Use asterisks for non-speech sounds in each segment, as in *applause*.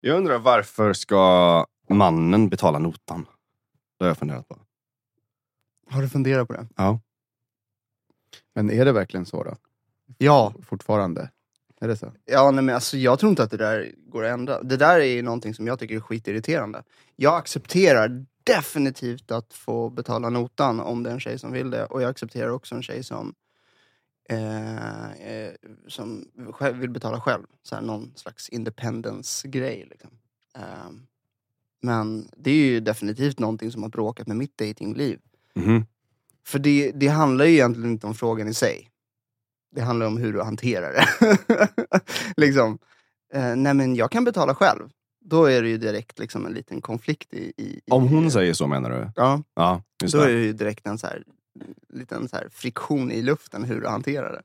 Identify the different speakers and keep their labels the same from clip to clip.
Speaker 1: Jag undrar varför ska mannen betala notan? Det har jag funderat på.
Speaker 2: Har du funderat på det?
Speaker 1: Ja.
Speaker 3: Men är det verkligen så då?
Speaker 2: Ja.
Speaker 3: Fortfarande? Är det så?
Speaker 2: Ja, nej, men alltså, jag tror inte att det där går att ändra. Det där är ju någonting som jag tycker är skitirriterande. Jag accepterar definitivt att få betala notan om det är en tjej som vill det. Och jag accepterar också en tjej som, eh, eh, som själv vill betala själv. Så här, någon slags independence-grej. Liksom. Eh, men det är ju definitivt någonting som har bråkat med mitt datingliv.
Speaker 1: Mhm.
Speaker 2: För det, det handlar ju egentligen inte om frågan i sig. Det handlar om hur du hanterar det. *laughs* liksom, eh, nej men jag kan betala själv. Då är det ju direkt liksom en liten konflikt i... i, i
Speaker 1: Om hon säger så menar du?
Speaker 2: Ja,
Speaker 1: Ja, just
Speaker 2: då är
Speaker 1: det.
Speaker 2: det ju direkt en så här, liten så här friktion i luften hur du hanterar det.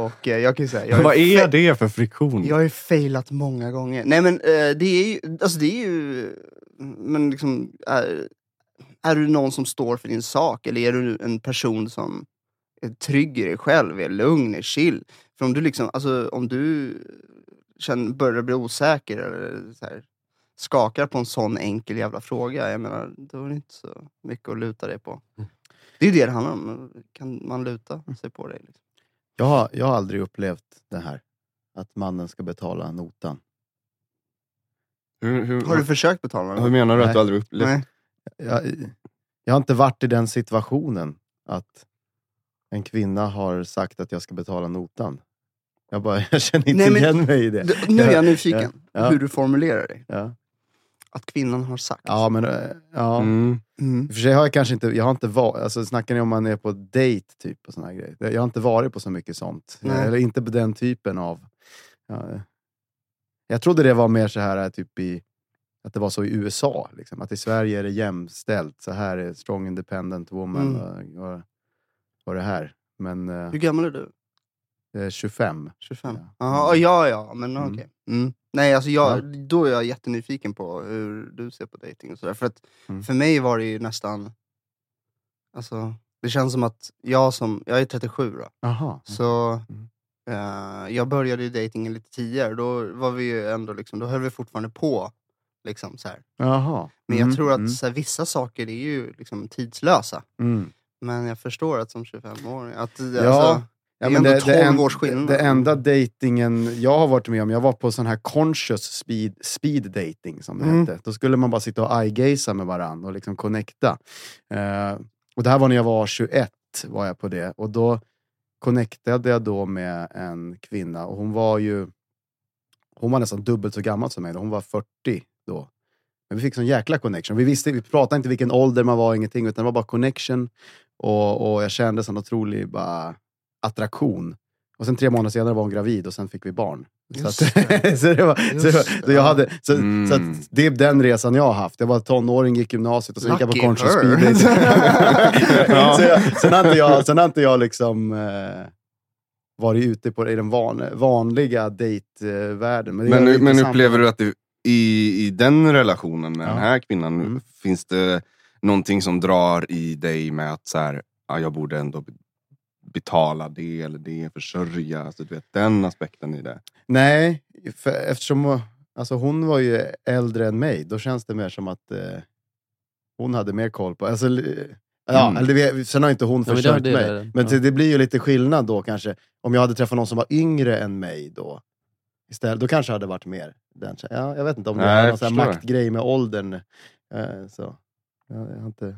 Speaker 2: Och eh, jag kan ju säga... Jag
Speaker 1: Vad är det för friktion?
Speaker 2: Jag har ju failat många gånger. Nej men eh, det är ju, alltså det är ju, men liksom, är, är du någon som står för din sak? Eller är du en person som är trygg i dig själv, är lugn, är chill? För om du liksom, alltså om du känner, börjar bli osäker eller så här, skakar på en sån enkel jävla fråga, jag menar, då är det inte så mycket att luta dig på. Det är ju det det handlar om. Kan man luta sig på dig? Liksom?
Speaker 3: Jag har, jag har aldrig upplevt det här. Att mannen ska betala notan.
Speaker 1: Hur, hur,
Speaker 2: Har du försökt betala?
Speaker 1: hur menar du att
Speaker 3: Nej.
Speaker 1: du aldrig upplevt?
Speaker 2: Nej.
Speaker 3: Jag, jag har inte varit i den situationen att en kvinna har sagt att jag ska betala notan. Jag, bara, *laughs* jag känner inte
Speaker 2: Nej, men-
Speaker 3: igen mig i det.
Speaker 2: Nu är jag nyfiken
Speaker 3: Ja.
Speaker 2: hur du formulerar dig.
Speaker 3: Ja,
Speaker 2: Att kvinnan har sagt.
Speaker 3: ja men eh, ja.
Speaker 1: Mm.
Speaker 2: Mm.
Speaker 3: I och för sig har jag kanske inte, jag har inte varit, alltså snackar ni om man är på dejt typ och såna här grejer. Jag har inte varit på så mycket sånt.
Speaker 2: Nej.
Speaker 3: Eller inte på den typen av... Ja, jag trodde det var mer så här eh, typ i, att det var så i USA. Liksom. Att i Sverige är det jämställt. Så här är strong independent woman.
Speaker 2: Mm.
Speaker 3: Och, och, och det här. Men eh,
Speaker 2: Hur gammal är du?
Speaker 3: Eh, 25.
Speaker 2: 25?
Speaker 3: Ja.
Speaker 2: Ja, ja, men
Speaker 3: Mm.
Speaker 2: okej. Mm. Nej, alltså jag,
Speaker 3: Ja.
Speaker 2: då är jag jättenyfiken på hur du ser på dating och sådär. För att
Speaker 3: Mm.
Speaker 2: för mig var det ju nästan... Alltså, det känns som att jag som, jag är 37 då.
Speaker 3: Jaha.
Speaker 2: Så
Speaker 3: Mm.
Speaker 2: eh, jag började ju datingen lite tidigare. Då var vi ju ändå liksom, då höll vi fortfarande på. Liksom, så här.
Speaker 3: Jaha.
Speaker 2: Men
Speaker 3: Mm,
Speaker 2: jag tror att
Speaker 3: mm,
Speaker 2: så här, vissa saker är ju liksom tidslösa.
Speaker 3: mm.
Speaker 2: Men jag förstår att som 25-åring, att
Speaker 3: Ja,
Speaker 2: alltså,
Speaker 3: Ja,
Speaker 2: Det är
Speaker 3: men
Speaker 2: ändå 12
Speaker 3: en-
Speaker 2: års skillnad.
Speaker 3: Det, det enda datingen jag har varit med om, jag var på sån här conscious speed, speed dating som det
Speaker 2: Mm.
Speaker 3: hette. Då skulle man bara sitta och eye-gazea med varandra och liksom connecta. Eh, och det här var när jag var 21, var jag på det. Och då connectade jag då med en kvinna och hon var ju hon var nästan dubbelt så gammal som mig. då. Hon var 40 då. Men vi fick sån jäkla connection. Vi, visste, vi pratade inte vilken ålder man var, ingenting, utan det var bara connection. Och, och jag kände sån otrolig bara, attraktion. Och sen tre månader senare var hon gravid och sen fick vi barn. Så, att,
Speaker 2: det. *laughs*
Speaker 3: så, det var, så,
Speaker 2: Just
Speaker 3: så jag hade, så,
Speaker 1: Mm.
Speaker 3: så att det är den resan jag har haft. Jag var tonåring, gick gymnasiet och sen gick jag på
Speaker 2: Lucky
Speaker 3: conscious
Speaker 2: her.
Speaker 3: speed dating. *laughs* *laughs*
Speaker 1: Ja.
Speaker 3: så jag, sen, har inte jag, sen har inte jag liksom eh, varit ute på, i den van, vanliga dejtvärlden. Men,
Speaker 1: Men, men
Speaker 3: intressant.
Speaker 1: upplever du att det, i, i den relationen med
Speaker 3: Ja.
Speaker 1: den här kvinnan,
Speaker 3: Mm.
Speaker 1: finns det någonting som drar i dig med att så här, ja, jag borde ändå betala det eller det, försörja, alltså, du vet, den aspekten i det?
Speaker 3: Nej, för eftersom hon- alltså hon var ju äldre än mig, då känns det mer som att eh, hon hade mer koll på... Alltså, ja,
Speaker 1: Mm.
Speaker 3: eller, det- sen har inte hon
Speaker 4: Ja, men det-
Speaker 3: försökt
Speaker 4: det-
Speaker 3: mig.
Speaker 4: det-
Speaker 3: Men
Speaker 4: ja.
Speaker 3: det, det blir ju lite skillnad då kanske. Om jag hade träffat någon som var yngre än mig då. Istället, då kanske det hade varit mer den. Ja, jag vet inte om det
Speaker 1: Nej,
Speaker 3: är
Speaker 1: jag
Speaker 3: någon sån maktgrej med åldern. Eh, så. Ja, jag har inte...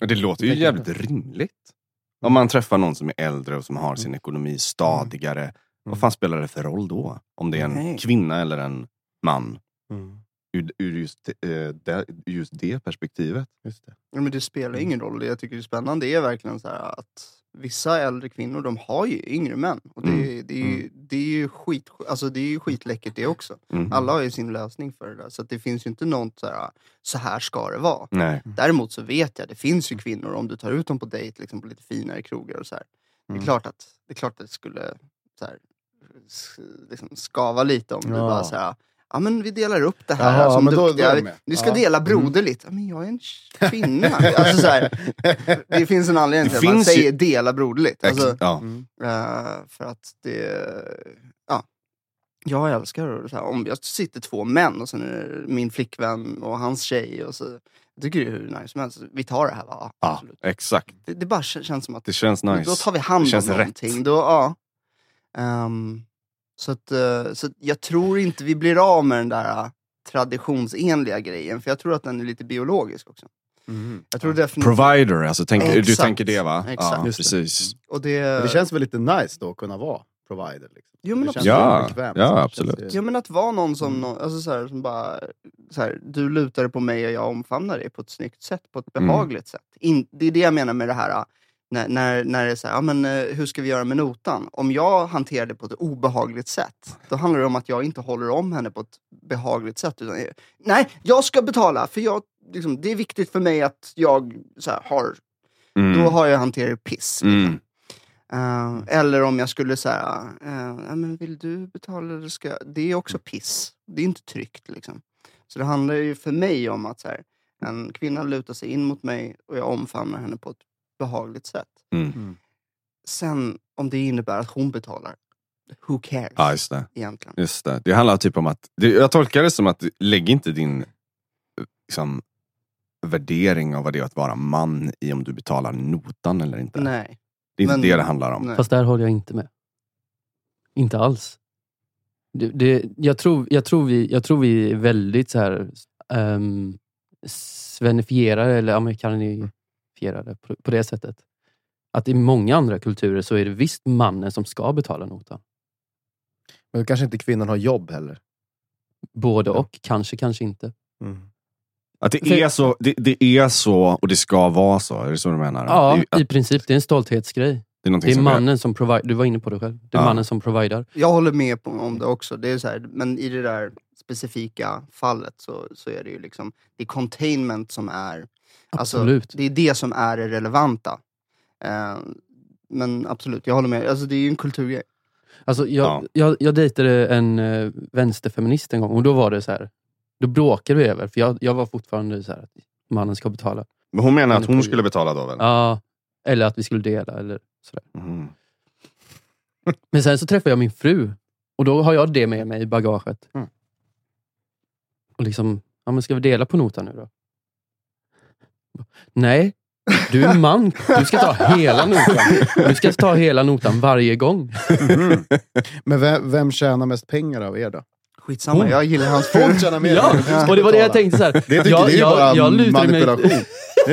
Speaker 1: Det låter ju jävligt rimligt. Om man träffar någon som är äldre och som har sin ekonomi stadigare, vad fan spelar det för roll då? Om det är en
Speaker 2: Nej.
Speaker 1: kvinna eller en man?
Speaker 3: Mm,
Speaker 1: Ur, ur just, eh, det, just det perspektivet.
Speaker 3: just det.
Speaker 2: Ja, men det spelar ingen roll. Det jag tycker är spännande är verkligen så här att vissa äldre kvinnor de har ju yngre män. Och det,
Speaker 1: Mm.
Speaker 2: det, är, ju, det, är, ju skit, alltså det är ju skitläckert det också.
Speaker 1: Mhm.
Speaker 2: Alla har ju sin lösning för det där. Så att det finns ju inte något så här, så här ska det vara.
Speaker 1: Nej.
Speaker 2: Däremot så vet jag, det finns ju kvinnor, om du tar ut dem på dejt liksom på lite finare krogar och så här. Det, är
Speaker 3: Mm.
Speaker 2: klart att, det är klart att det skulle så här, liksom skava lite om du
Speaker 3: Ja.
Speaker 2: bara så här, ja men vi delar upp det här.
Speaker 3: Jaha,
Speaker 2: alltså, om
Speaker 3: men då-
Speaker 2: duktiga-
Speaker 3: då med.
Speaker 2: vi ska
Speaker 3: Ja.
Speaker 2: dela broderligt. Ja, men jag är en kvinna. alltså, så här, *laughs* det finns en anledning
Speaker 1: Det
Speaker 2: till att man
Speaker 1: finns ju-
Speaker 2: säger dela broderligt. Alltså,
Speaker 1: ja.
Speaker 3: Mm.
Speaker 2: eh, för att det, ja. Jag älskar det. Här, om jag sitter två män och sen är det min flickvän och hans tjej. Och så, jag tycker det är hur nice som helst. Vi tar det här va?
Speaker 1: Ja,
Speaker 2: Absolut.
Speaker 1: exakt.
Speaker 2: Det, det bara kän- känns som att
Speaker 1: Det känns
Speaker 2: då
Speaker 1: nice.
Speaker 2: tar vi hand
Speaker 1: Det
Speaker 2: om
Speaker 1: känns
Speaker 2: någonting.
Speaker 1: rätt.
Speaker 2: Då, ja. Ehm, så, att, eh, så att jag tror inte vi blir av med den där eh, traditionsenliga grejen. För jag tror att den är lite biologisk också.
Speaker 3: Mhm.
Speaker 2: Jag tror definitivt...
Speaker 1: Provider, alltså, tänk, du tänker det va?
Speaker 2: Exakt.
Speaker 1: Ja,
Speaker 3: Just det.
Speaker 1: precis.
Speaker 2: Och det,
Speaker 3: Men det känns väl lite nice då att kunna vara provider? Liksom.
Speaker 2: Jo, men
Speaker 3: det känns
Speaker 1: Ja,
Speaker 3: bekvämt.
Speaker 1: ja, absolut.
Speaker 3: känns
Speaker 2: Ja men att vara någon som,
Speaker 3: Mm.
Speaker 2: alltså så här, som bara, så här, du lutar dig på mig och jag omfamnar dig på ett snyggt sätt, på ett
Speaker 1: Mm.
Speaker 2: behagligt sätt. In, det är det jag menar med det här, äh, när, när, när det är så här, ja, men, eh, hur ska vi göra med notan? Om jag hanterar det på ett obehagligt sätt, då handlar det om att jag inte håller om henne på ett behagligt sätt. Utan, nej, jag ska betala, för jag, liksom, det är viktigt för mig att jag så här, har,
Speaker 1: Mm.
Speaker 2: då har jag hanterat piss. liksom.
Speaker 1: Mm.
Speaker 2: Eh, eller om jag skulle säga, uh, ja, men vill du betala eller ska jag?" Det är också piss. Det är inte tryggt liksom. Så det handlar ju för mig om att så här, en kvinna lutar sig in mot mig och jag omfamnar henne på ett behagligt sätt.
Speaker 1: Mm.
Speaker 3: Mm.
Speaker 2: Sen om det innebär att hon betalar, who cares
Speaker 1: Ja, just det.
Speaker 2: egentligen?
Speaker 1: Just det. Det handlar typ om att, jag tolkar det som att lägg inte din liksom, värdering av vad det är att vara man i om du betalar notan eller inte.
Speaker 2: Nej.
Speaker 1: det är inte
Speaker 2: men-
Speaker 1: det det handlar om.
Speaker 2: nej.
Speaker 4: Fast där håller jag inte med. Inte alls. Det, det, jag, tror, jag, tror vi, jag tror vi är väldigt så här um, svenifierade eller amerikanifierade på, på det sättet. Att i många andra kulturer så är det visst mannen som ska betala notan.
Speaker 3: Men då kanske inte kvinnan har jobb heller.
Speaker 4: Både och, kanske, kanske inte.
Speaker 1: Att det
Speaker 4: För-
Speaker 1: är, så, det, det är så och det ska vara så. Är det så du menar?
Speaker 4: Ja,
Speaker 1: det, är-
Speaker 4: i princip. Det är en stolthetsgrej.
Speaker 1: det är
Speaker 4: Det är
Speaker 1: som
Speaker 4: mannen som provider. Du var inne på det själv. Det är
Speaker 1: Ja.
Speaker 4: mannen som providar.
Speaker 2: Jag håller med på, om det också. Det är så här, men i det där specifika fallet så, så är det ju liksom, det är containment som är Alltså,
Speaker 4: Absolut.
Speaker 2: det är det som är det relevanta. Eh, men absolut, jag håller med. Alltså, det är ju en kulturgrej.
Speaker 4: Alltså, jag,
Speaker 1: Ja.
Speaker 4: jag, jag dejtade en uh, vänsterfeminist en gång och då var det så här. Då bråkade vi över, för jag, jag var fortfarande så här att mannen ska betala.
Speaker 1: Men hon menar att hon skulle betala då väl?
Speaker 4: Ja, eller att vi skulle dela. Eller sådär.
Speaker 1: Mhm. *laughs*
Speaker 4: Men sen så träffade jag min fru och då har jag det med mig i bagaget.
Speaker 3: Mm.
Speaker 4: Och liksom, ja men ska vi dela på notan nu då? Nej, du är *laughs* man. Du ska ta hela notan. Du ska ta hela notan varje gång.
Speaker 3: Mhm. *laughs* Men vem, vem tjänar mest pengar av er då?
Speaker 2: Skitsamma,
Speaker 4: Hon-
Speaker 2: jag gillar hans fru.
Speaker 3: Hon tjänar mer
Speaker 4: Ja, och det var det jag tänkte så här.
Speaker 3: Det tycker
Speaker 4: jag,
Speaker 3: det är ju
Speaker 4: jag,
Speaker 3: bara
Speaker 4: jag mig-
Speaker 3: manipulation. Bara... *laughs*
Speaker 2: I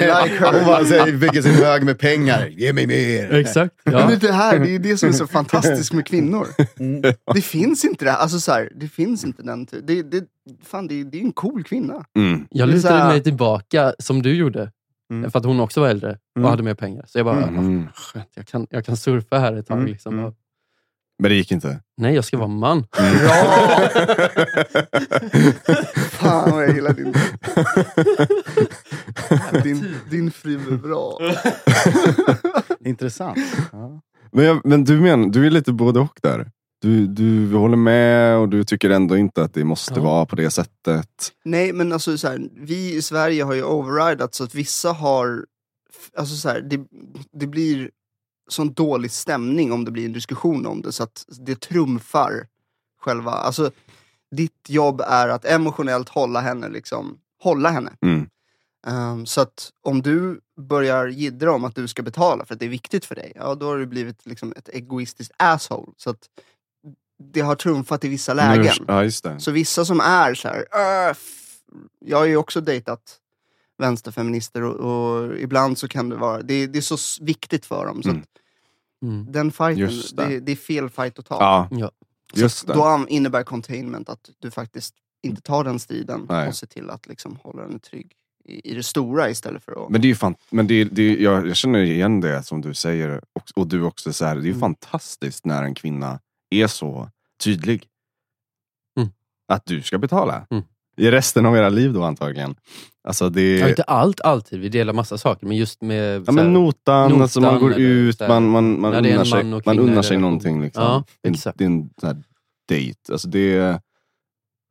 Speaker 2: like her.
Speaker 3: Hon bara säger, bygger sin hög med pengar. Ge mig mer.
Speaker 4: Exakt.
Speaker 2: Men
Speaker 4: Ja.
Speaker 2: det, är det här, det är det som är så fantastiskt med kvinnor.
Speaker 3: Mm.
Speaker 2: Det finns inte det. Alltså så här, det finns inte den. Det, det, fan, det, det är en cool kvinna.
Speaker 1: Mm.
Speaker 4: Jag lutade
Speaker 2: här-
Speaker 4: mig tillbaka som du gjorde.
Speaker 3: Mm.
Speaker 4: För att hon också var äldre och
Speaker 3: Mm.
Speaker 4: hade mer pengar. Så jag bara,
Speaker 1: Mm.
Speaker 4: skönt, jag kan, jag kan surfa här ett tag.
Speaker 3: Mm.
Speaker 4: Liksom.
Speaker 3: Mm.
Speaker 1: Men det gick inte.
Speaker 4: nej, jag ska vara man.
Speaker 2: Bra! *laughs* Fan vad jag gillar din... *laughs* Din, din fru är bra. *laughs*
Speaker 3: Intressant. Ja.
Speaker 1: men, jag, men du menar, du är lite både och där. Du, du håller med och du tycker ändå inte att det måste
Speaker 4: Ja.
Speaker 1: vara på det sättet.
Speaker 2: Nej men alltså så här, vi i Sverige har ju overridat så att vissa har, alltså så här, det, det blir sån dålig stämning om det blir en diskussion om det så att det trumfar själva, alltså ditt jobb är att emotionellt hålla henne liksom, hålla henne.
Speaker 1: Mm.
Speaker 2: Ehm, så att om du börjar jiddra om att du ska betala för att det är viktigt för dig, ja då har du blivit liksom ett egoistiskt asshole. Så att det har trumfat i vissa lägen.
Speaker 1: Ja, just det.
Speaker 2: Så vissa som är så här, "Äh, f-" jag har ju också dejtat vänsterfeminister och, och ibland så kan det vara, det, det är så viktigt för dem. Så
Speaker 1: Mm.
Speaker 2: att
Speaker 4: Mm.
Speaker 2: den fighten,
Speaker 1: det.
Speaker 2: det. Det, är fel fight att ta.
Speaker 1: Ja,
Speaker 4: Ja.
Speaker 1: just det.
Speaker 2: Då innebär containment att du faktiskt inte tar den striden
Speaker 1: Nej.
Speaker 2: och ser till att liksom hålla den trygg i, i det stora istället för att...
Speaker 1: Men det är ju fan, men det, är- det, är- jag, jag känner igen det som du säger och, och du också. Så här, det är ju
Speaker 4: Mm.
Speaker 1: fantastiskt när en kvinna är så tydlig.
Speaker 4: Mm.
Speaker 1: Att du ska betala.
Speaker 4: Mm.
Speaker 1: I resten av era liv då antagligen. Alltså det,
Speaker 4: Ja, inte allt alltid, vi delar massa saker, men just med...
Speaker 1: Ja men notan,
Speaker 4: notan
Speaker 1: alltså man går ut,
Speaker 4: här,
Speaker 1: man, man, man unnar sig,
Speaker 4: man
Speaker 1: unnar sig någonting. Liksom.
Speaker 4: Ja,
Speaker 1: Det är en-
Speaker 4: exakt.
Speaker 1: Det är en date. Alltså det,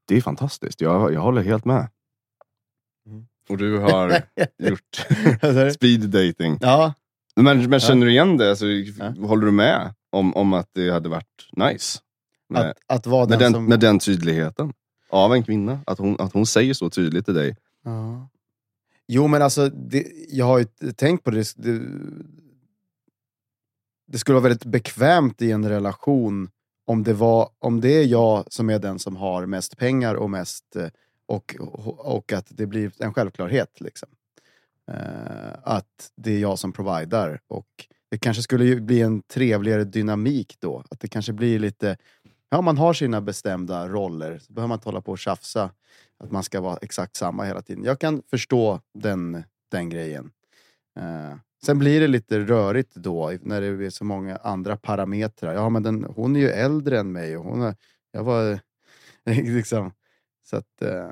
Speaker 1: det är fantastiskt. Jag, jag håller helt med.
Speaker 3: Mm.
Speaker 1: Och du har *laughs* gjort speed dating.
Speaker 3: Ja,
Speaker 1: Men, men känner du igen det? Alltså,
Speaker 3: Ja.
Speaker 1: Håller du med om, om att det hade varit nice? med,
Speaker 3: Att, att vara
Speaker 1: med,
Speaker 3: den,
Speaker 1: den,
Speaker 3: som...
Speaker 1: med den tydligheten. Av en kvinna. Att hon, att hon säger så tydligt till dig.
Speaker 3: Ja. Jo, men alltså, det, jag har ju tänkt på det. det. Det skulle vara väldigt bekvämt i en relation om det, var, om det är jag som är den som har mest pengar och mest eh, och, och att det blir en självklarhet. Liksom. Uh, att det är jag som providar. Och det kanske skulle ju bli en trevligare dynamik då. Att det kanske blir lite... Ja, man har sina bestämda roller. Så behöver man inte hålla på och tjafsa. Att man ska vara exakt samma hela tiden. Jag kan förstå den, den grejen. Eh, sen blir det lite rörigt då när det är så många andra parametrar. Ja, men den, hon är ju äldre än mig och hon är, jag var *laughs* liksom... Så att, eh,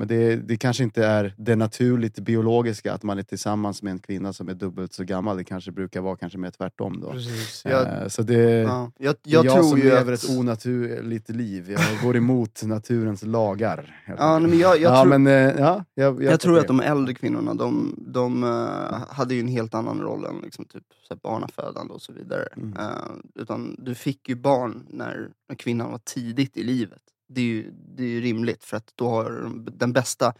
Speaker 3: men det, det kanske inte är det naturligt biologiska att man är tillsammans med en kvinna som är dubbelt så gammal. Det kanske brukar vara kanske mer tvärtom då.
Speaker 2: Precis.
Speaker 3: Eh,
Speaker 2: Jag,
Speaker 3: så det,
Speaker 2: ja, jag,
Speaker 3: jag,
Speaker 2: jag tror
Speaker 3: som
Speaker 2: ju
Speaker 3: lever
Speaker 2: att...
Speaker 3: ett onaturligt liv. Jag går emot naturens lagar.
Speaker 2: Ja, men jag, jag
Speaker 3: ja,
Speaker 2: tror,
Speaker 3: men, ja, jag,
Speaker 2: jag, tror
Speaker 3: fattar
Speaker 2: att de äldre kvinnorna, de, de eh, hade ju en helt annan roll än liksom, typ, så här, barnafödande och så vidare.
Speaker 3: Mm.
Speaker 2: Eh, utan du fick ju barn när, när kvinnan var tidigt i livet. Det är ju, det är ju rimligt för att då har de den bästa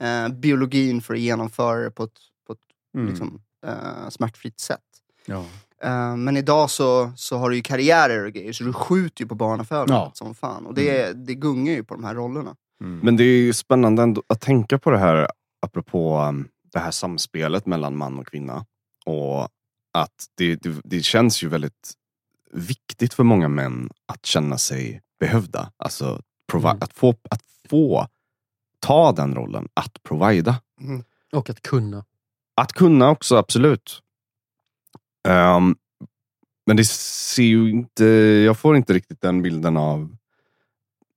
Speaker 2: eh, biologin för att genomföra det på ett, på ett.
Speaker 3: Mm.
Speaker 2: liksom, eh, smärtfritt sätt.
Speaker 3: ja.
Speaker 2: Eh, men idag så, så har du ju karriärer och grejer, så du skjuter ju på barnafödandet
Speaker 3: Ja.
Speaker 2: som fan. Och det, det gungar ju på de här rollerna.
Speaker 3: Mm.
Speaker 1: Men det är ju spännande ändå att tänka på det här apropå um, det här samspelet mellan man och kvinna. Och att det, det, det känns ju väldigt viktigt för många män att känna sig behövda. Alltså provi-
Speaker 4: Mm.
Speaker 1: att, få, att få ta den rollen, att provida.
Speaker 4: Och att kunna.
Speaker 1: Att kunna också, absolut. Ehm, men det ser ju inte, jag får inte riktigt den bilden av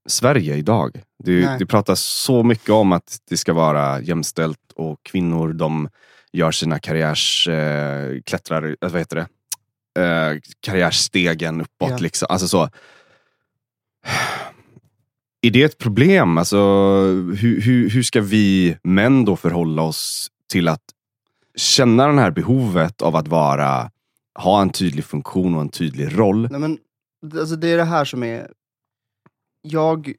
Speaker 1: Sverige idag. Det, det pratas så mycket om att det ska vara jämställt och kvinnor de gör sina karriärs, eh, klättrar, eh, vad heter det? Eh, karriärstegen uppåt.
Speaker 2: Ja.
Speaker 1: Liksom. Alltså så. Är det ett problem? Alltså, hur, hur, hur ska vi män då förhålla oss till att känna det här behovet av att vara, ha en tydlig funktion och en tydlig roll?
Speaker 2: Nej, men, alltså, det är det här som är... Jag...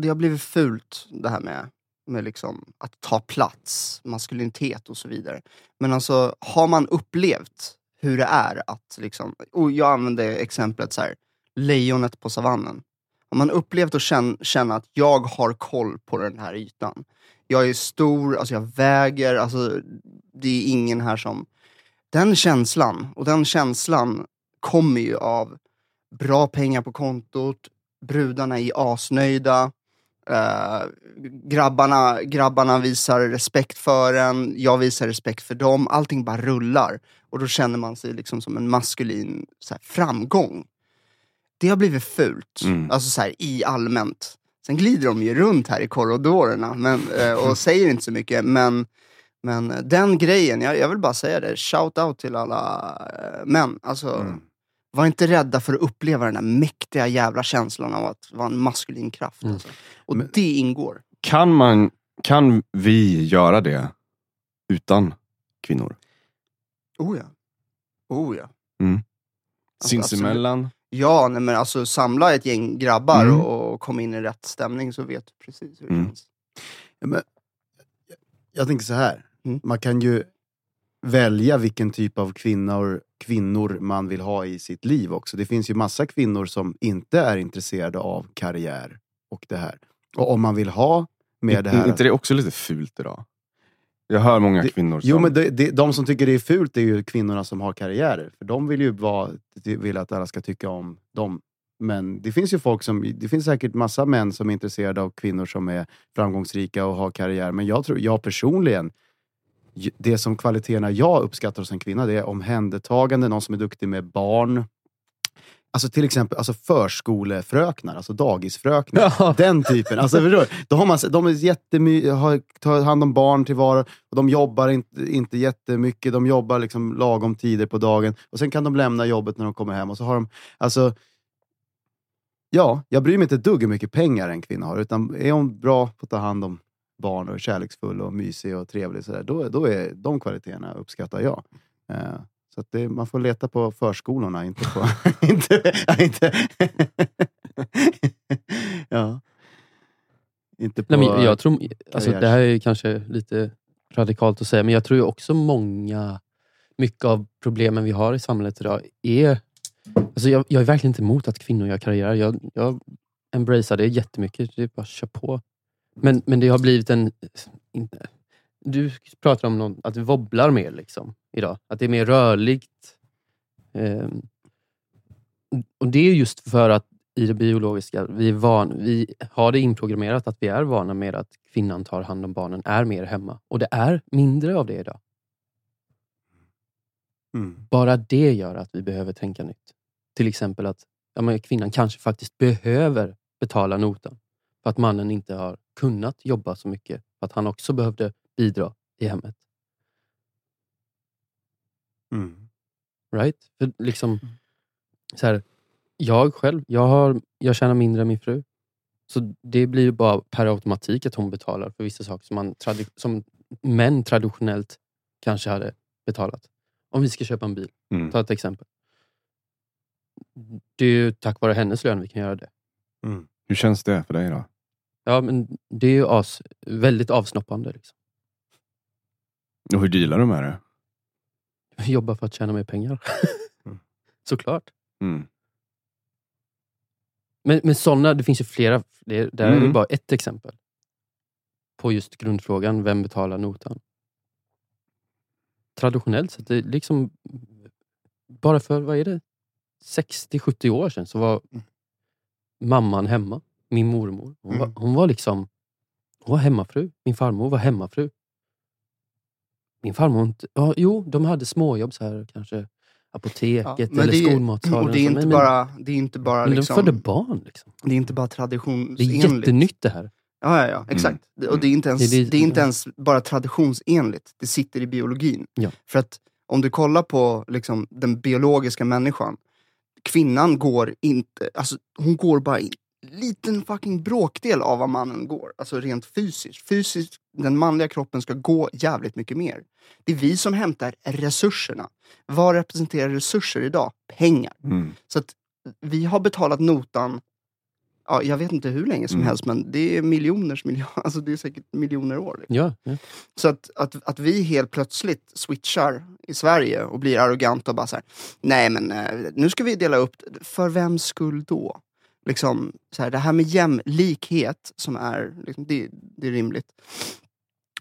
Speaker 2: Det har blivit fult det här med, med liksom, att ta plats, maskulinitet och så vidare. Men alltså, har man upplevt hur det är att... Liksom, och jag använder exemplet så här, lejonet på savannen. Om man upplevt att känna, att jag har koll på den här ytan. Jag är stor, alltså jag väger, alltså det är ingen här som... Den känslan, och den känslan kommer ju av bra pengar på kontot, brudarna är asnöjda, eh, grabbarna, grabbarna visar respekt för en, jag visar respekt för dem, allting bara rullar. Och då känner man sig liksom som en maskulin så här, framgång. Det har blivit fult,
Speaker 1: Mm.
Speaker 2: alltså så här, i allmänt. Sen glider de ju runt här i korridorerna men, eh, och säger inte så mycket, men men den grejen, jag, jag vill bara säga det, shout out till alla eh, män. Alltså,
Speaker 3: Mm.
Speaker 2: Var inte rädda för att uppleva den där mäktiga jävla känslan av att vara en maskulin kraft.
Speaker 4: Mm.
Speaker 2: Alltså. Och
Speaker 3: Men-
Speaker 2: det ingår.
Speaker 1: Kan, man, kan vi göra det utan kvinnor?
Speaker 2: Oh ja. Oh ja. Alltså,
Speaker 1: Sinsemellan?
Speaker 2: Ja, nej, men alltså samla ett gäng grabbar
Speaker 1: Mm.
Speaker 2: och, och kom in i rätt stämning så vet du precis hur det
Speaker 1: Mm.
Speaker 2: känns.
Speaker 3: Ja, men, jag, jag tänker så här.
Speaker 2: Mm.
Speaker 3: Man kan ju välja vilken typ av kvinnor, kvinnor man vill ha i sitt liv också. Det finns ju massa kvinnor som inte är intresserade av karriär och det här. Och om man vill ha med det
Speaker 1: Är
Speaker 3: här...
Speaker 1: inte det också lite fult idag? Jag hör många
Speaker 3: Det-
Speaker 1: kvinnor som...
Speaker 3: Jo men det, det, de som tycker det är fult är ju kvinnorna som har karriärer. För de vill ju vara, vill att alla ska tycka om dem. Men det finns ju folk som, det finns säkert massa män som är intresserade av kvinnor som är framgångsrika och har karriär. Men jag tror, jag personligen, det som kvaliteterna jag uppskattar hos en kvinna, det är omhändertagande, någon som är duktig med barn. Alltså till exempel alltså förskolefröknar, alltså dagisfröknar.
Speaker 4: Ja. *laughs*
Speaker 3: Den typen. Alltså, förstår? Då har man, de är jättemy, har, tar hand om barn till var och de jobbar inte, inte jättemycket. De jobbar liksom lagom tider på dagen. Och Sen kan de lämna jobbet när de kommer hem. Och så har de, alltså, ja, jag bryr mig inte ett dugg hur mycket pengar en kvinna har. Utan är hon bra på att ta hand om barn och är kärleksfull och mysig och trevlig, så där, då, då är de kvaliteterna uppskattar jag. Eh, Så det, man får leta på förskolorna, inte på... inte, *laughs* inte, ja. Inte *laughs* på...
Speaker 4: Nej, men jag tror, alltså, det här är kanske lite radikalt att säga, men jag tror ju också många, mycket av problemen vi har i samhället idag är... Alltså jag, jag är verkligen inte emot att kvinnor gör karriär. Jag, jag embracear det jättemycket. Det är bara att köra på. Men, men det har blivit en... Inte, du pratar om någon, att det wobblar mer liksom, idag. Att det är mer rörligt. Ehm, och Det är just för att i det biologiska, vi, van, vi har det inprogrammerat att vi är vana med att kvinnan tar hand om barnen, är mer hemma. Och det är mindre av det idag.
Speaker 3: Mm.
Speaker 4: Bara det gör att vi behöver tänka nytt. Till exempel att ja, men kvinnan kanske faktiskt behöver betala notan. För att mannen inte har kunnat jobba så mycket. För att han också behövde bidra i hemmet.
Speaker 3: Mm.
Speaker 4: Right? För liksom, så här, jag själv, jag, har, jag tjänar mindre än min fru. Så det blir ju bara per automatik att hon betalar för vissa saker som, man tradi- som män traditionellt kanske hade betalat. Om vi ska köpa en bil,
Speaker 1: Mm.
Speaker 4: ta ett exempel. Det är ju tack vare hennes lön vi kan göra det.
Speaker 3: Mm.
Speaker 1: Hur känns det för dig då?
Speaker 4: Ja, men det är ju as, väldigt avsnoppande. Liksom.
Speaker 1: Och hur dealar du med det?
Speaker 4: Jag jobbar för att tjäna mer pengar. *laughs*
Speaker 3: Mm.
Speaker 4: Såklart.
Speaker 1: Mm.
Speaker 4: Men, men sådana, det finns ju flera. Det, där är
Speaker 1: Mm.
Speaker 4: det bara ett exempel. På just grundfrågan, vem betalar notan? Traditionellt sett, det är liksom bara för, vad är det? 60-70 år sedan så var mamman hemma. Min mormor. Hon,
Speaker 2: Mm.
Speaker 4: var, hon var liksom hon var hemmafru. Min farmor var hemmafru. Min farmor inte... Ja, jo, de hade småjobb så här kanske. Apoteket
Speaker 2: men
Speaker 4: eller
Speaker 2: det
Speaker 4: skolmatsalen.
Speaker 2: Och det är inte
Speaker 4: men-
Speaker 2: bara, det är inte bara,
Speaker 4: Men de
Speaker 2: liksom,
Speaker 4: födde barn. Liksom.
Speaker 2: det är inte bara
Speaker 4: Det är
Speaker 2: traditionsenligt.
Speaker 4: jättenytt det här.
Speaker 2: Ja, ja, ja, exakt.
Speaker 1: Mm.
Speaker 2: Och det är, inte ens,
Speaker 4: Det det-
Speaker 2: det är inte ens bara traditionsenligt, det sitter i biologin.
Speaker 4: Ja.
Speaker 2: För att om du kollar på liksom, den biologiska människan, kvinnan går inte, alltså hon går bara en liten fucking bråkdel av vad mannen går. Alltså rent fysiskt. Fysiskt, den manliga kroppen ska gå jävligt mycket mer. Det är vi som hämtar resurserna. Vad representerar resurser idag? Pengar.
Speaker 1: Mm.
Speaker 2: Så att vi har betalat notan, ja, jag vet inte hur länge som
Speaker 1: Mm.
Speaker 2: helst, men det är miljoners miljoner, *laughs* alltså det är säkert miljoner år. Liksom.
Speaker 4: Ja, ja.
Speaker 2: Så att, att, att vi helt plötsligt switchar i Sverige och blir arroganta och bara så här, nej men eh, nu ska vi dela upp, det." för vems skull då? Liksom, så här, det här med jämlikhet, som är, liksom, det, det är rimligt.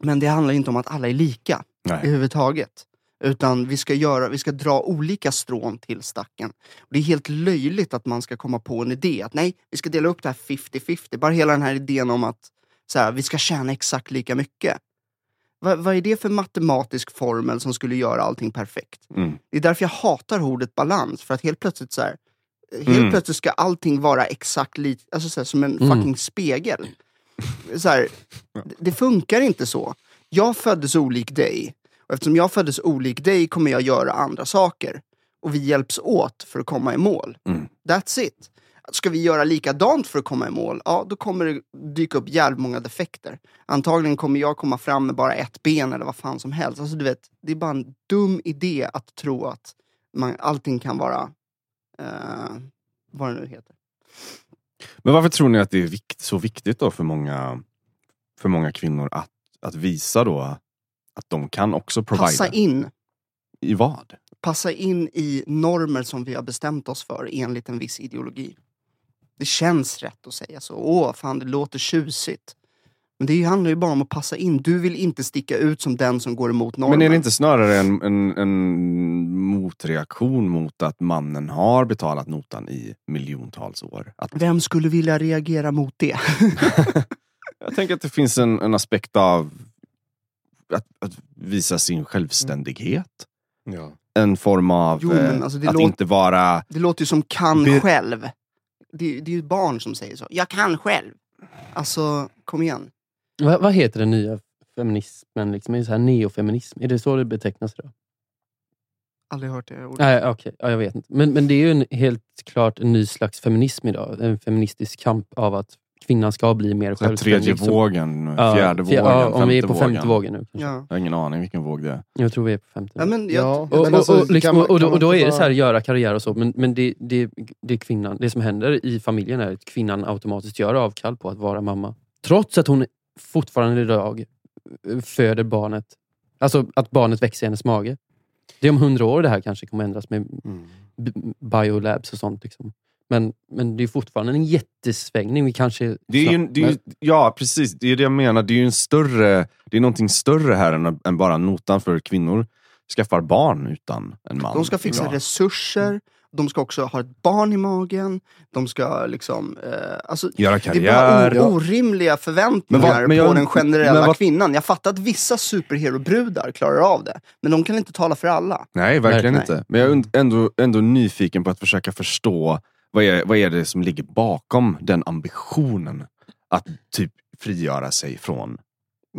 Speaker 2: Men det handlar inte om att alla är lika
Speaker 1: Nej.
Speaker 2: överhuvudtaget. Utan vi ska, göra, vi ska dra olika strån till stacken. Och det är helt löjligt att man ska komma på en idé att nej, vi ska dela upp det här 50-50. Bara hela den här idén om att så här, vi ska tjäna exakt lika mycket. Va, vad är det för matematisk formel som skulle göra allting perfekt?
Speaker 1: Mm.
Speaker 2: Det är därför jag hatar ordet balans. För att helt plötsligt så här, helt
Speaker 1: Mm.
Speaker 2: plötsligt ska allting vara exakt lite, alltså så här, som en
Speaker 4: Mm.
Speaker 2: fucking spegel. Så här, det- det funkar inte så. Jag föddes olik dig. Och eftersom jag föddes olik dig kommer jag göra andra saker. Och vi hjälps åt för att komma i mål.
Speaker 1: Mm.
Speaker 2: That's it. Ska vi göra likadant för att komma i mål, ja då kommer det dyka upp jävligt många defekter. Antagligen kommer jag komma fram med bara ett ben eller vad fan som helst. Alltså, du vet, det är bara en dum idé att tro att man, allting kan vara eh, vad det nu heter.
Speaker 1: Men varför tror ni att det är vikt, så viktigt då för många, för många kvinnor att, att visa då att de kan också provida?
Speaker 2: Passa in.
Speaker 1: I vad?
Speaker 2: Passa in i normer som vi har bestämt oss för enligt en viss ideologi. Det känns rätt att säga så. Åh, fan det låter tjusigt. Men det handlar ju bara om att passa in. Du vill inte sticka ut som den som går emot normen.
Speaker 1: Men är det inte snarare en, en, en motreaktion mot att mannen har betalat notan i miljontals år? Att,
Speaker 2: Vem skulle vilja reagera mot det? *laughs*
Speaker 1: jag tänker att det finns en, en aspekt av att, att visa sin självständighet.
Speaker 3: Ja.
Speaker 1: En form av
Speaker 2: Jo, men
Speaker 1: eh,
Speaker 2: alltså det
Speaker 1: att
Speaker 2: låter-
Speaker 1: inte vara...
Speaker 2: Det låter ju som kan
Speaker 1: Be-
Speaker 2: själv. Det, det är ju barn som säger så. Jag kan själv. Alltså, kom igen.
Speaker 4: Vad, vad heter den nya feminismen? Liksom? Är det så här neofeminism? Är det så det betecknas idag?
Speaker 2: Aldrig hört det ordet.
Speaker 4: Nej, okej. ja, jag vet inte. Men, men det är ju en, helt klart en ny slags feminism idag. En feministisk kamp av att kvinnan ska bli mer självständig.
Speaker 1: tredje
Speaker 4: så-
Speaker 1: vågen, fjärde
Speaker 4: fj-
Speaker 1: vågen,
Speaker 4: ja, Om vi är på
Speaker 1: femte
Speaker 4: femte
Speaker 1: vågen.
Speaker 4: vågen nu. Kanske.
Speaker 2: Ja.
Speaker 1: Jag har ingen aning vilken våg det är.
Speaker 4: Jag tror vi är på femte.
Speaker 2: Ja, men jag,
Speaker 3: Ja,
Speaker 4: Och,
Speaker 3: Men
Speaker 4: och,
Speaker 3: alltså,
Speaker 4: och, liksom,
Speaker 3: man-
Speaker 4: och, då, och då är det så här, göra karriär och så, men, men det, det, det, är kvinnan, det som händer i familjen är att kvinnan automatiskt gör avkall på att vara mamma. Trots att hon fortfarande idag föder barnet, alltså att barnet växer i hennes mage. Det är om hundra år det här kanske kommer ändras med
Speaker 3: Mm.
Speaker 4: biolabs och sånt. Liksom. Men, men det är fortfarande en jättesvängning. Vi kanske...
Speaker 1: Det är ju, det är ju, ja, precis. Det är det jag menar. Det är ju en större, det är någonting större här än, än bara notan för kvinnor skaffar barn utan en man.
Speaker 2: de ska fixa
Speaker 1: idag.
Speaker 2: resurser, de ska också ha ett barn i magen, de ska liksom... Eh, alltså,
Speaker 1: Göra
Speaker 2: det är
Speaker 1: karriär.
Speaker 2: bara orimliga förväntningar
Speaker 1: Men vad- men
Speaker 2: på
Speaker 1: jag-
Speaker 2: den generella
Speaker 1: vad-
Speaker 2: kvinnan. Jag fattar att vissa superhero-brudar klarar av det, men de kan inte tala för alla.
Speaker 1: Nej, verkligen
Speaker 2: Nej.
Speaker 1: inte. Men jag är ändå, ändå nyfiken på att försöka förstå vad är, vad är det som ligger bakom den ambitionen att typ frigöra sig från.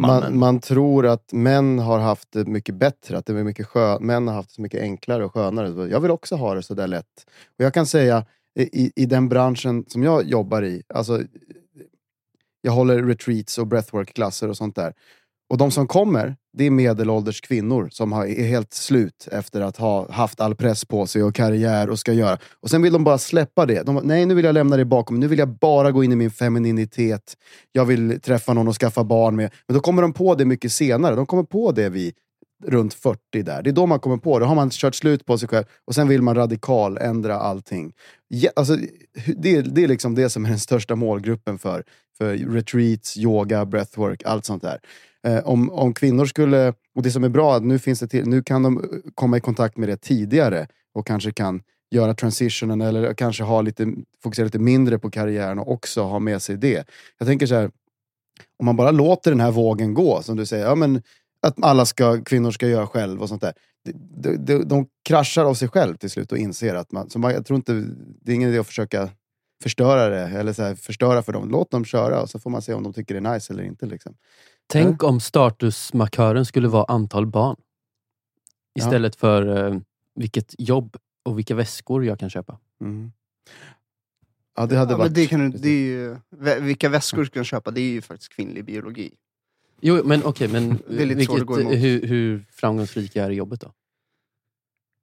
Speaker 3: Man, man tror att män har haft det mycket bättre, att det är mycket skö, män har haft det så mycket enklare och skönare. Jag vill också ha det så där lätt. Och jag kan säga, i, i den branschen som jag jobbar i, alltså, jag håller retreats och breathwork-klasser och sånt där. Och de som kommer, det är medelålders kvinnor som har, är helt slut efter att ha haft all press på sig och karriär och ska göra. Och sen vill de bara släppa det. De, Nej, nu vill jag lämna det bakom. Nu vill jag bara gå in i min femininitet. Jag vill träffa någon och skaffa barn med. Men då kommer de på det mycket senare. De kommer på det vid runt 40 där. Det är då man kommer på det. Då har man kört slut på sig själv och sen vill man radikal ändra allting. Ja, alltså, det, det är liksom det som är den största målgruppen för, för retreats, yoga, breathwork, allt sånt där. Eh, om, om kvinnor skulle, och det som är bra, att nu, finns det till, nu kan de eh, komma i kontakt med det tidigare och kanske kan göra transitionen eller kanske ha lite, fokusera lite mindre på karriären och också ha med sig det. Jag tänker så här, om man bara låter den här vågen gå, som du säger, ja, men att alla ska, kvinnor ska göra själv och sånt där. De, de, de, de kraschar av sig själv till slut och inser att man, så man, jag tror inte, det är ingen idé att försöka förstöra det, eller så här, förstöra för dem. Låt dem köra och så får man se om de tycker det är nice eller inte. Liksom.
Speaker 4: Tänk om statusmarkören skulle vara antal barn.
Speaker 3: Ja.
Speaker 4: Istället för eh, vilket jobb och vilka väskor jag kan köpa.
Speaker 3: Mm. Ja, det hade
Speaker 2: Ja,
Speaker 3: varit...
Speaker 2: men det kan, du- det är ju, vilka väskor du kan köpa, det är ju faktiskt kvinnlig biologi.
Speaker 4: Jo, men okej, men *laughs*
Speaker 2: lite svårt
Speaker 4: vilket, hur, hur framgångsrik jag är i jobbet då?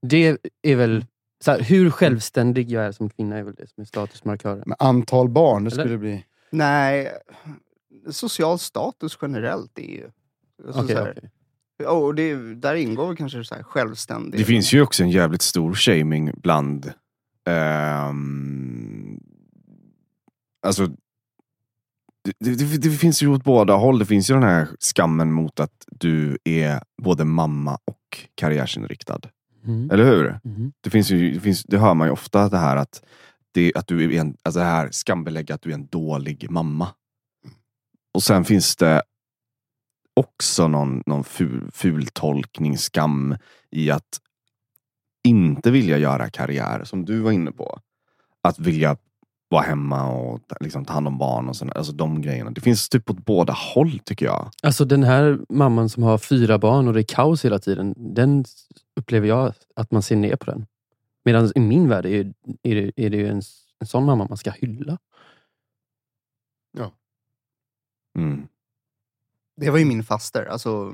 Speaker 4: Det är väl... Så här, hur självständig jag är som kvinna är väl det som är statusmarkören.
Speaker 3: Men antal barn, det
Speaker 4: Eller?
Speaker 3: skulle bli...
Speaker 2: Nej, social status generellt är ju... Alltså här,
Speaker 4: okej.
Speaker 2: ja, och det, där ingår väl kanske så här självständig...
Speaker 1: Det finns ju också en jävligt stor shaming bland... ehm, alltså... Det, det, det finns ju åt båda håll. Det finns ju den här skammen mot att du är både mamma och karriärsinriktad.
Speaker 4: Mm.
Speaker 1: Eller hur?
Speaker 4: Mhm.
Speaker 1: Det, finns ju, det, finns, det hör man ju ofta det här att, det, att du är en, alltså det här skambelägga att du är en dålig mamma. Och sen finns det också någon, någon ful, ful tolkning, skam i att inte vilja göra karriär, som du var inne på. Att vilja vara hemma och ta- liksom, ta hand om barn och såna, alltså de grejerna. Det finns typ åt båda håll tycker jag.
Speaker 4: Alltså den här mamman som har fyra barn och det är kaos hela tiden. Den upplever jag att man ser ner på den. Medan i min värld är, är, det, är det ju en, en sån mamma man ska hylla.
Speaker 1: Mm.
Speaker 2: Det var ju min faster. Alltså,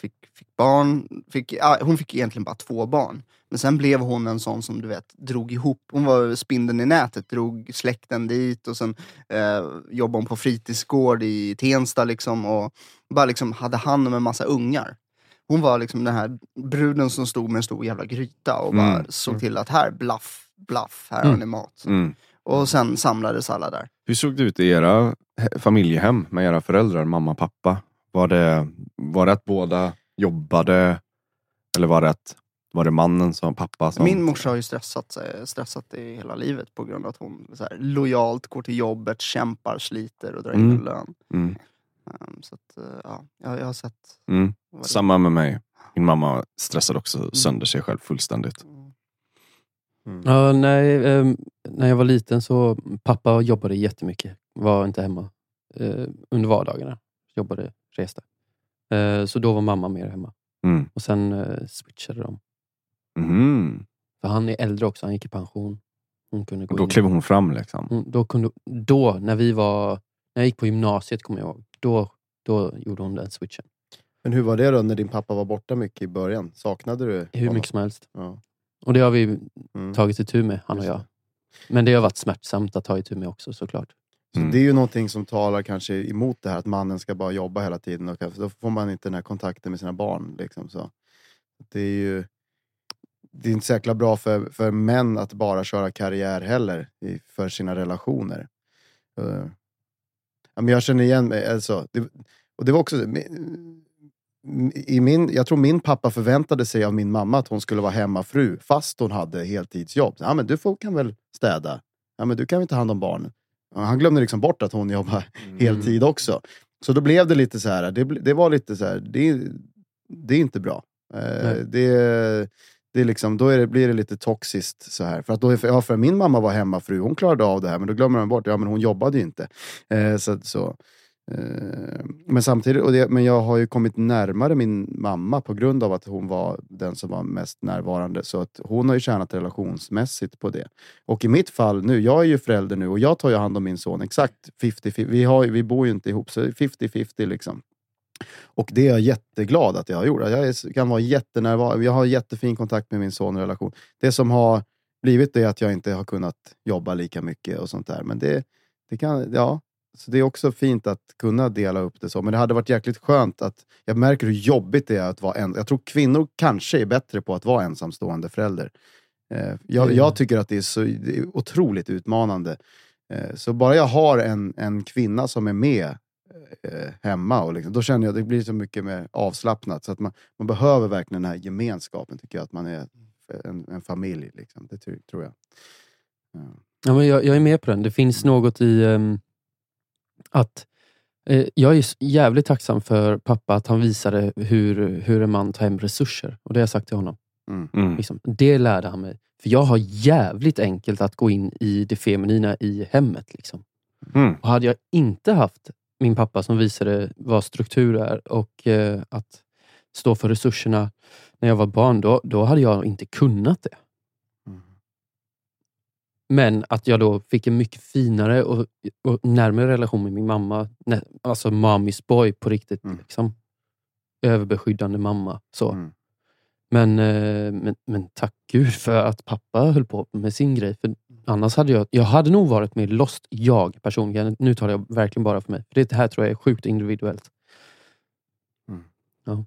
Speaker 2: fick, fick barn, fick, ja, hon fick egentligen bara två barn. Men sen blev hon en sån som du vet, drog ihop, hon var spindeln i nätet, drog släkten dit och sen eh, jobbade hon på fritidsgård i Tensta liksom och bara liksom hade hand om en massa ungar. Hon var liksom den här bruden som stod med en stor jävla gryta och bara
Speaker 1: Mm.
Speaker 2: såg till att här, blaff, blaff, här har
Speaker 4: Mm.
Speaker 2: ni mat.
Speaker 1: Mm.
Speaker 2: Och sen samlades alla där.
Speaker 1: Hur såg det ut i era he- familjehem med era föräldrar, mamma och pappa? Var det, var det att båda jobbade? Eller var det att var det mannen som pappa? Som...
Speaker 2: Min morsa har ju stressat, sig- stressat i hela livet på grund av att hon så här, lojalt går till jobbet, kämpar, sliter och drar in
Speaker 1: Mm.
Speaker 2: en lön.
Speaker 1: Mm.
Speaker 2: Um, så att, eh, ja, jag, jag har sett.
Speaker 1: Mm. Samma med mig. Min mamma stressade också sönder sig själv fullständigt.
Speaker 2: Mm.
Speaker 4: Ja, nej, ehm, när jag var liten så pappa jobbade jättemycket. Var inte hemma eh, under vardagarna. Jobbade, reste. Eh, så då var mamma mer hemma.
Speaker 1: Mm.
Speaker 4: Och sen eh, switchade de.
Speaker 1: Mhm.
Speaker 4: För han är äldre också, han gick i pension. Hon kunde gå
Speaker 1: Och då
Speaker 4: in.
Speaker 1: klev hon fram liksom.
Speaker 4: Hon, då, kunde, då, när vi var... När jag gick på gymnasiet, kommer jag ihåg. Då, då gjorde hon den switchen.
Speaker 3: Men hur var det då när din pappa var borta mycket i början? Saknade du
Speaker 4: Hur
Speaker 3: honom?
Speaker 4: mycket som helst.
Speaker 3: Ja.
Speaker 4: Och det har vi
Speaker 3: Mm.
Speaker 4: tagit itu med, han och jag. Men det har varit smärtsamt att ta itu med också såklart.
Speaker 3: Så
Speaker 1: Mm.
Speaker 3: Det är ju någonting som talar kanske emot det här att mannen ska bara jobba hela tiden. Och då får man inte den här kontakten med sina barn. Liksom, så. Det är ju det är inte så jäkla bra för, för män att bara köra karriär heller i, för sina relationer. Eh, ja, men jag känner igen mig. Alltså, det, och det var också... I min, jag tror min pappa förväntade sig av min mamma att hon skulle vara hemmafru fast hon hade heltidsjobb. Ja, men du får, kan väl städa? Ja, men du kan väl ta hand om barnen? Han glömde liksom bort att hon jobbar heltid också. Så då blev det lite så här, det, det var lite så här, det, det är inte bra. Eh, det, det är liksom, då är det, blir det lite toxiskt så här. För att då, ja, för min mamma var hemmafru, hon klarade av det här, men då glömmer man bort, ja men hon jobbade ju inte. Eh, så, så, Eh, men samtidigt, och det, men jag har ju kommit närmare min mamma på grund av att hon var den som var mest närvarande. Så att hon har ju tjänat relationsmässigt på det. Och i mitt fall nu, jag är ju förälder nu och jag tar ju hand om min son exakt 50-50. Vi, har, vi bor ju inte ihop, så 50-50 liksom. Och det är jag jätteglad att jag har gjort. Jag är, kan vara jättenärvarande. Jag har jättefin kontakt med min son och relation. Det som har blivit det är att jag inte har kunnat jobba lika mycket och sånt där. Men det, det kan, ja. Så det är också fint att kunna dela upp det så. Men det hade varit jäkligt skönt att, jag märker hur jobbigt det är att vara en, Jag tror kvinnor kanske är bättre på att vara ensamstående förälder. Eh, jag,
Speaker 4: Mm.
Speaker 3: jag tycker att det är, så, det är otroligt utmanande. Eh, så bara jag har en, en kvinna som är med eh, hemma, och liksom, då känner jag att det blir så mycket mer avslappnat. Så att man, man behöver verkligen den här gemenskapen, tycker jag, att man är en, en familj. Liksom. Det tror- jag. Ja.
Speaker 4: Ja, men jag, jag är med på den. Det finns något i ehm, att eh, jag är jävligt tacksam för pappa att han visade hur, hur en man tar hem resurser. Och det har jag sagt till honom.
Speaker 1: Mm.
Speaker 4: Liksom. Det lärde han mig. För jag har jävligt enkelt att gå in i det feminina i hemmet. Liksom.
Speaker 1: Mm.
Speaker 4: Och hade jag inte haft min pappa som visade vad struktur är och eh, att stå för resurserna när jag var barn, då, då hade jag inte kunnat det. Men att jag då fick en mycket finare och, och närmare relation med min mamma. Nä- Alltså mommy's boy på riktigt.
Speaker 3: Mm.
Speaker 4: Liksom. Överbeskyddande mamma. Så.
Speaker 3: Mm.
Speaker 4: Men, eh, men, men tack gud för att pappa höll på med sin grej. För annars hade jag, jag hade nog varit mer lost, jag personligen. Nu talar jag verkligen bara för mig. För det här tror jag är sjukt individuellt.
Speaker 3: Mm.
Speaker 4: Ja.